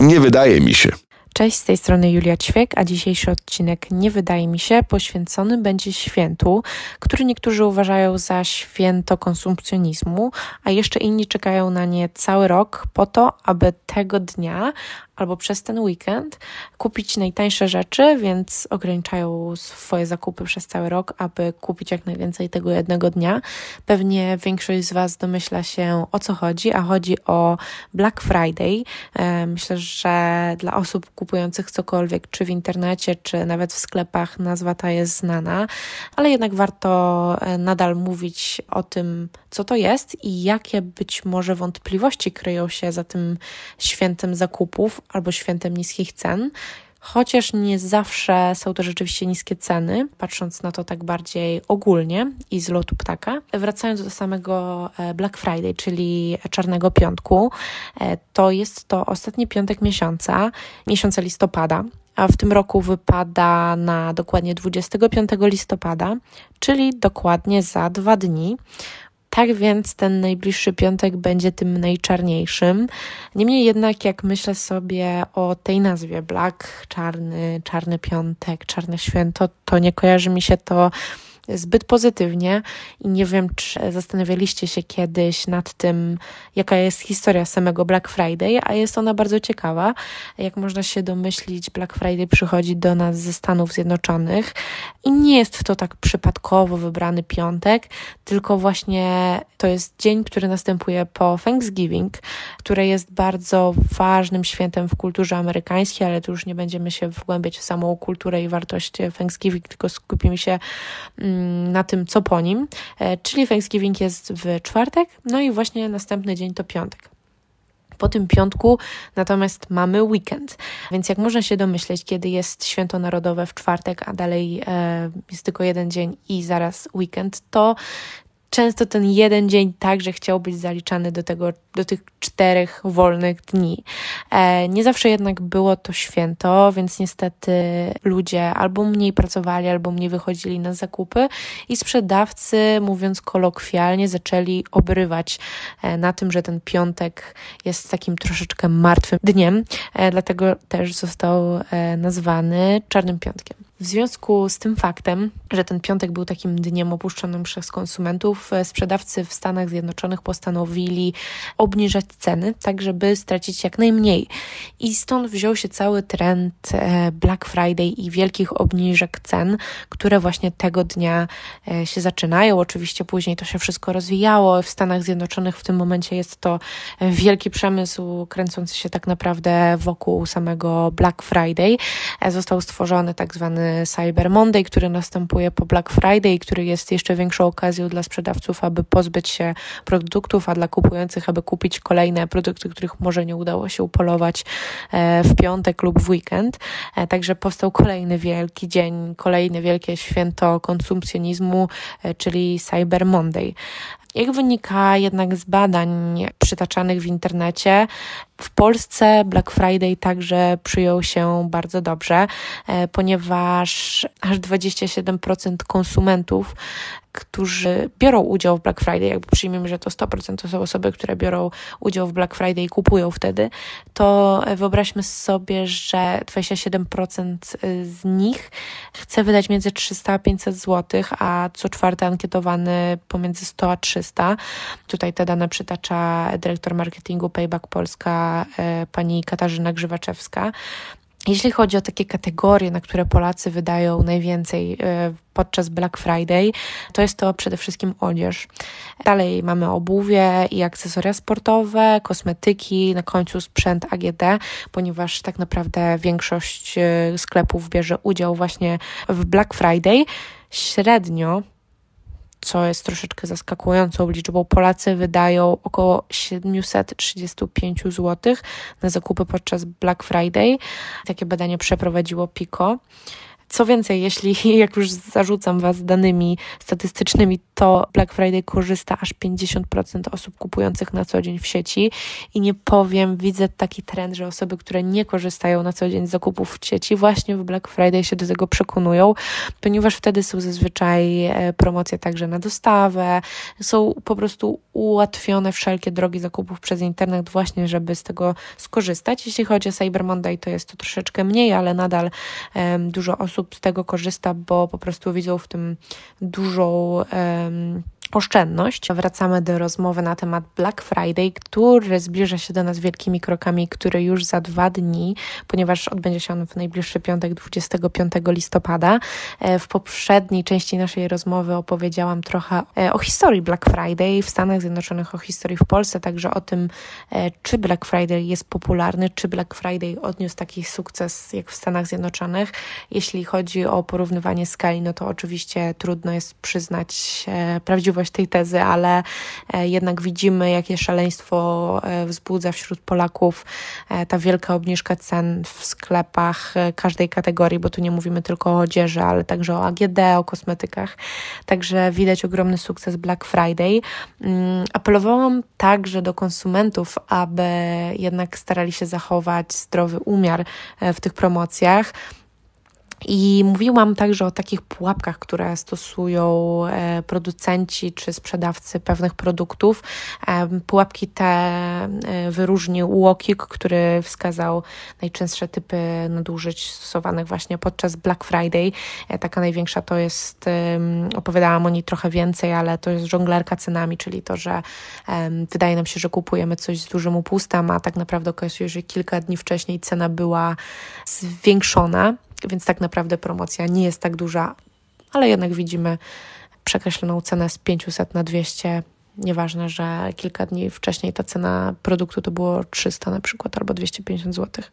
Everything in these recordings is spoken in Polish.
Nie wydaje mi się. Cześć, z tej strony Julia Ćwiek, a dzisiejszy odcinek nie wydaje mi się poświęcony będzie świętu, który niektórzy uważają za święto konsumpcjonizmu, a jeszcze inni czekają na nie cały rok po to, aby tego dnia albo przez ten weekend kupić najtańsze rzeczy, więc ograniczają swoje zakupy przez cały rok, aby kupić jak najwięcej tego jednego dnia. Pewnie większość z Was domyśla się o co chodzi, a chodzi o Black Friday. E, myślę, że dla osób kupujących cokolwiek, czy w internecie, czy nawet w sklepach, nazwa ta jest znana, ale jednak warto e, nadal mówić o tym, co to jest i jakie być może wątpliwości kryją się za tym świętem zakupów albo świętem niskich cen. Chociaż nie zawsze są to rzeczywiście niskie ceny, patrząc na to tak bardziej ogólnie i z lotu ptaka. Wracając do samego e, Black Friday, czyli Czarnego Piątku, e, to jest to ostatni piątek miesiąca, miesiąca listopada, a w tym roku wypada na dokładnie 25 listopada, czyli dokładnie za dwa dni. Tak więc ten najbliższy piątek będzie tym najczarniejszym. Niemniej jednak, jak myślę sobie o tej nazwie Black, czarny, czarny piątek, czarne święto, to nie kojarzy mi się to zbyt pozytywnie i nie wiem, czy zastanawialiście się kiedyś nad tym, jaka jest historia samego Black Friday, a jest ona bardzo ciekawa. Jak można się domyślić, Black Friday przychodzi do nas ze Stanów Zjednoczonych i nie jest to tak przypadkowo wybrany piątek, tylko właśnie to jest dzień, który następuje po Thanksgiving, które jest bardzo ważnym świętem w kulturze amerykańskiej, ale tu już nie będziemy się wgłębiać w samą kulturę i wartość Thanksgiving, tylko skupimy się mm, na tym, co po nim, e, czyli Thanksgiving jest w czwartek, no i właśnie następny dzień to piątek. Po tym piątku natomiast mamy weekend, więc jak można się domyśleć, kiedy jest święto narodowe w czwartek, a dalej e, jest tylko jeden dzień i zaraz weekend, to często ten jeden dzień także chciał być zaliczany do, tego, do tych czterech wolnych dni. E, nie zawsze jednak było to święto, więc niestety ludzie albo mniej pracowali, albo mniej wychodzili na zakupy i sprzedawcy, mówiąc kolokwialnie, zaczęli obrywać e, na tym, że ten piątek jest takim troszeczkę martwym dniem, e, dlatego też został nazwany Czarnym Piątkiem. W związku z tym faktem, że ten piątek był takim dniem opuszczonym przez konsumentów, e, sprzedawcy w Stanach Zjednoczonych postanowili obniżać ceny, tak żeby stracić jak najmniej. I stąd wziął się cały trend e, Black Friday i wielkich obniżek cen, które właśnie tego dnia e, się zaczynają. Oczywiście później to się wszystko rozwijało. W Stanach Zjednoczonych w tym momencie jest to wielki przemysł kręcący się tak naprawdę wokół samego Black Friday. Został stworzony tak zwany Cyber Monday, który następuje po Black Friday, który jest jeszcze większą okazją dla sprzedawców, aby pozbyć się produktów, a dla kupujących, aby kupić kolejne produkty, których może nie udało się upolować e, w piątek lub w weekend. E, także powstał kolejny wielki dzień, kolejne wielkie święto konsumpcjonizmu, e, czyli Cyber Monday. Jak wynika jednak z badań przytaczanych w internecie, w Polsce Black Friday także przyjął się bardzo dobrze, e, ponieważ aż 27% konsumentów którzy biorą udział w Black Friday, jakby przyjmiemy, że to 100% to są osoby, które biorą udział w Black Friday i kupują wtedy, to wyobraźmy sobie, że 27% z nich chce wydać między 300 a 500 zł, a co czwarty ankietowany pomiędzy 100 a 300. Tutaj te dane przytacza dyrektor marketingu Payback Polska, e, pani Katarzyna Grzywaczewska. Jeśli chodzi o takie kategorie, na które Polacy wydają najwięcej e, podczas Black Friday, to jest to przede wszystkim odzież. Dalej mamy obuwie i akcesoria sportowe, kosmetyki, na końcu sprzęt AGD, ponieważ tak naprawdę większość e, sklepów bierze udział właśnie w Black Friday. Średnio co jest troszeczkę zaskakującą liczbą, Polacy wydają około 735 zł na zakupy podczas Black Friday. Takie badanie przeprowadziło PICO. Co więcej, jeśli jak już zarzucam Was danymi statystycznymi, to Black Friday korzysta aż 50% osób kupujących na co dzień w sieci i nie powiem, widzę taki trend, że osoby, które nie korzystają na co dzień z zakupów w sieci, właśnie w Black Friday się do tego przekonują, ponieważ wtedy są zazwyczaj e, promocje także na dostawę, są po prostu ułatwione wszelkie drogi zakupów przez internet właśnie, żeby z tego skorzystać. Jeśli chodzi o Cyber Monday, to jest to troszeczkę mniej, ale nadal um, dużo osób z tego korzysta, bo po prostu widzą w tym dużą um, oszczędność. Wracamy do rozmowy na temat Black Friday, który zbliża się do nas wielkimi krokami, który już za dwa dni, ponieważ odbędzie się on w najbliższy piątek 25 listopada. E, w poprzedniej części naszej rozmowy opowiedziałam trochę e, o historii Black Friday w Stanach Zjednoczonych, o historii w Polsce, także o tym, e, czy Black Friday jest popularny, czy Black Friday odniósł taki sukces jak w Stanach Zjednoczonych. Jeśli chodzi o porównywanie skali, no to oczywiście trudno jest przyznać prawdziwą prawdziwość tej tezy, ale e, jednak widzimy, jakie szaleństwo e, wzbudza wśród Polaków e, ta wielka obniżka cen w sklepach każdej kategorii, bo tu nie mówimy tylko o odzieży, ale także o AGD, o kosmetykach. Także widać ogromny sukces Black Friday. Mm, apelowałam także do konsumentów, aby jednak starali się zachować zdrowy umiar w tych promocjach. I mówiłam także o takich pułapkach, które stosują e, producenci czy sprzedawcy pewnych produktów. E, pułapki te e, wyróżnił Łokik, który wskazał najczęstsze typy nadużyć stosowanych właśnie podczas Black Friday. Taka największa to jest, opowiadałam o niej trochę więcej, ale to jest żonglerka cenami, czyli to, że wydaje nam się, że kupujemy coś z dużym upustem, a tak naprawdę okazuje się, że kilka dni wcześniej cena była zwiększona więc tak naprawdę promocja nie jest tak duża, ale jednak widzimy przekreśloną cenę z 500 na 200. Nieważne, że kilka dni wcześniej ta cena produktu to było 300 na przykład albo 250 zł.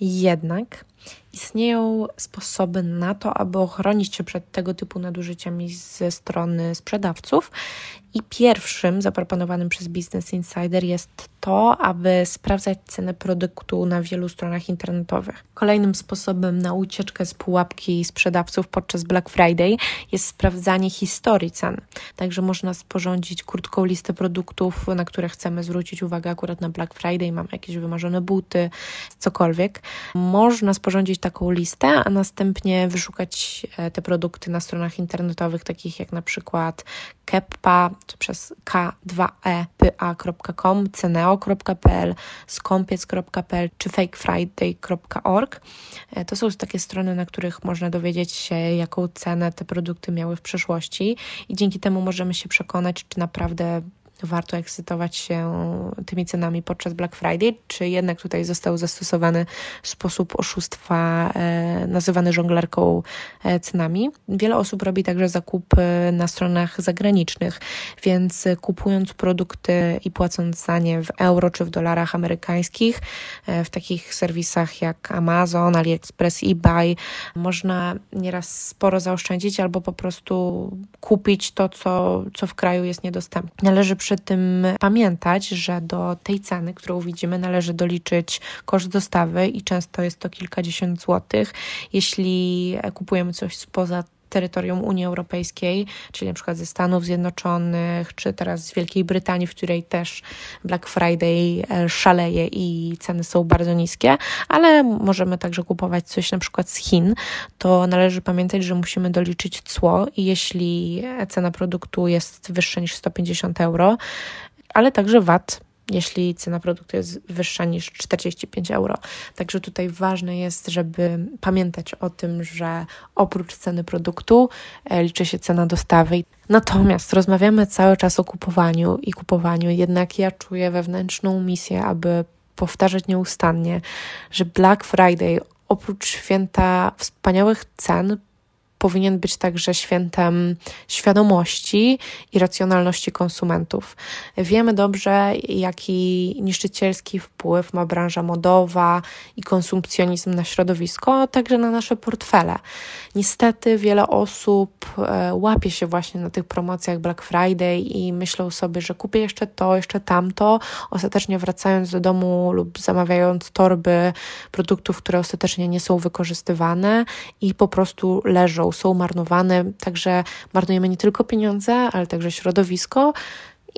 Jednak istnieją sposoby na to, aby ochronić się przed tego typu nadużyciami ze strony sprzedawców. I pierwszym zaproponowanym przez Business Insider jest to, aby sprawdzać cenę produktu na wielu stronach internetowych. Kolejnym sposobem na ucieczkę z pułapki sprzedawców podczas Black Friday jest sprawdzanie historii cen. Także można sporządzić krótką listę produktów, na które chcemy zwrócić uwagę akurat na Black Friday. Mam jakieś wymarzone buty, cokolwiek. Można sporządzić taką listę, a następnie wyszukać e, te produkty na stronach internetowych, takich jak na przykład Keppa, przez k2epa.com, ceneo.pl, skąpiec.pl czy fakefriday.org. E, to są takie strony, na których można dowiedzieć się, jaką cenę te produkty miały w przeszłości i dzięki temu możemy się przekonać, czy naprawdę warto ekscytować się tymi cenami podczas Black Friday, czy jednak tutaj został zastosowany sposób oszustwa e, nazywany żonglerką e, cenami. Wiele osób robi także zakupy na stronach zagranicznych, więc kupując produkty i płacąc za nie w euro czy w dolarach amerykańskich, e, w takich serwisach jak Amazon, AliExpress, eBay, można nieraz sporo zaoszczędzić albo po prostu kupić to, co, co w kraju jest niedostępne. Należy przy tym pamiętać, że do tej ceny, którą widzimy, należy doliczyć koszt dostawy i często jest to kilkadziesiąt złotych. Jeśli kupujemy coś spoza terytorium Unii Europejskiej, czyli na przykład ze Stanów Zjednoczonych, czy teraz z Wielkiej Brytanii, w której też Black Friday e, szaleje i ceny są bardzo niskie, ale możemy także kupować coś na przykład z Chin, to należy pamiętać, że musimy doliczyć cło i jeśli cena produktu jest wyższa niż 150 euro, ale także VAT jeśli cena produktu jest wyższa niż 45 euro. Także tutaj ważne jest, żeby pamiętać o tym, że oprócz ceny produktu e, liczy się cena dostawy. Natomiast rozmawiamy cały czas o kupowaniu i kupowaniu, jednak ja czuję wewnętrzną misję, aby powtarzać nieustannie, że Black Friday oprócz święta wspaniałych cen powinien być także świętem świadomości i racjonalności konsumentów. Wiemy dobrze, jaki niszczycielski wpływ ma branża modowa i konsumpcjonizm na środowisko, także na nasze portfele. Niestety wiele osób e, łapie się właśnie na tych promocjach Black Friday i myślą sobie, że kupię jeszcze to, jeszcze tamto, ostatecznie wracając do domu lub zamawiając torby produktów, które ostatecznie nie są wykorzystywane i po prostu leżą, są marnowane, także marnujemy nie tylko pieniądze, ale także środowisko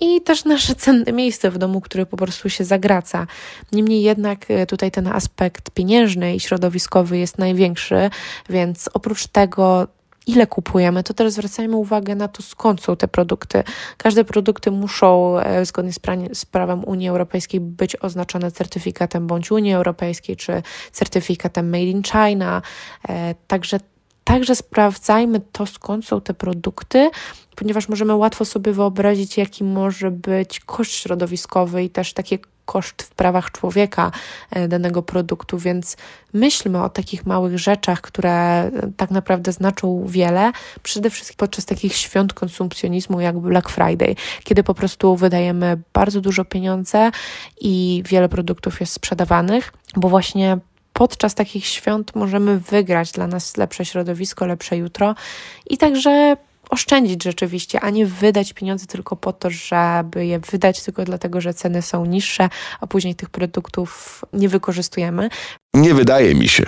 i też nasze cenne miejsce w domu, które po prostu się zagraca. Niemniej jednak e, tutaj ten aspekt pieniężny i środowiskowy jest największy, więc oprócz tego ile kupujemy, to też zwracajmy uwagę na to, skąd są te produkty. Każde produkty muszą e, zgodnie z, z prawem Unii Europejskiej być oznaczone certyfikatem bądź Unii Europejskiej, czy certyfikatem Made in China. E, także Także sprawdzajmy to, skąd są te produkty, ponieważ możemy łatwo sobie wyobrazić, jaki może być koszt środowiskowy i też takie koszt w prawach człowieka e, danego produktu, więc myślmy o takich małych rzeczach, które e, tak naprawdę znaczą wiele, przede wszystkim podczas takich świąt konsumpcjonizmu jak Black Friday, kiedy po prostu wydajemy bardzo dużo pieniędzy i wiele produktów jest sprzedawanych, bo właśnie podczas takich świąt możemy wygrać dla nas lepsze środowisko, lepsze jutro i także oszczędzić rzeczywiście, a nie wydać pieniądze tylko po to, żeby je wydać tylko dlatego, że ceny są niższe, a później tych produktów nie wykorzystujemy. Nie wydaje mi się.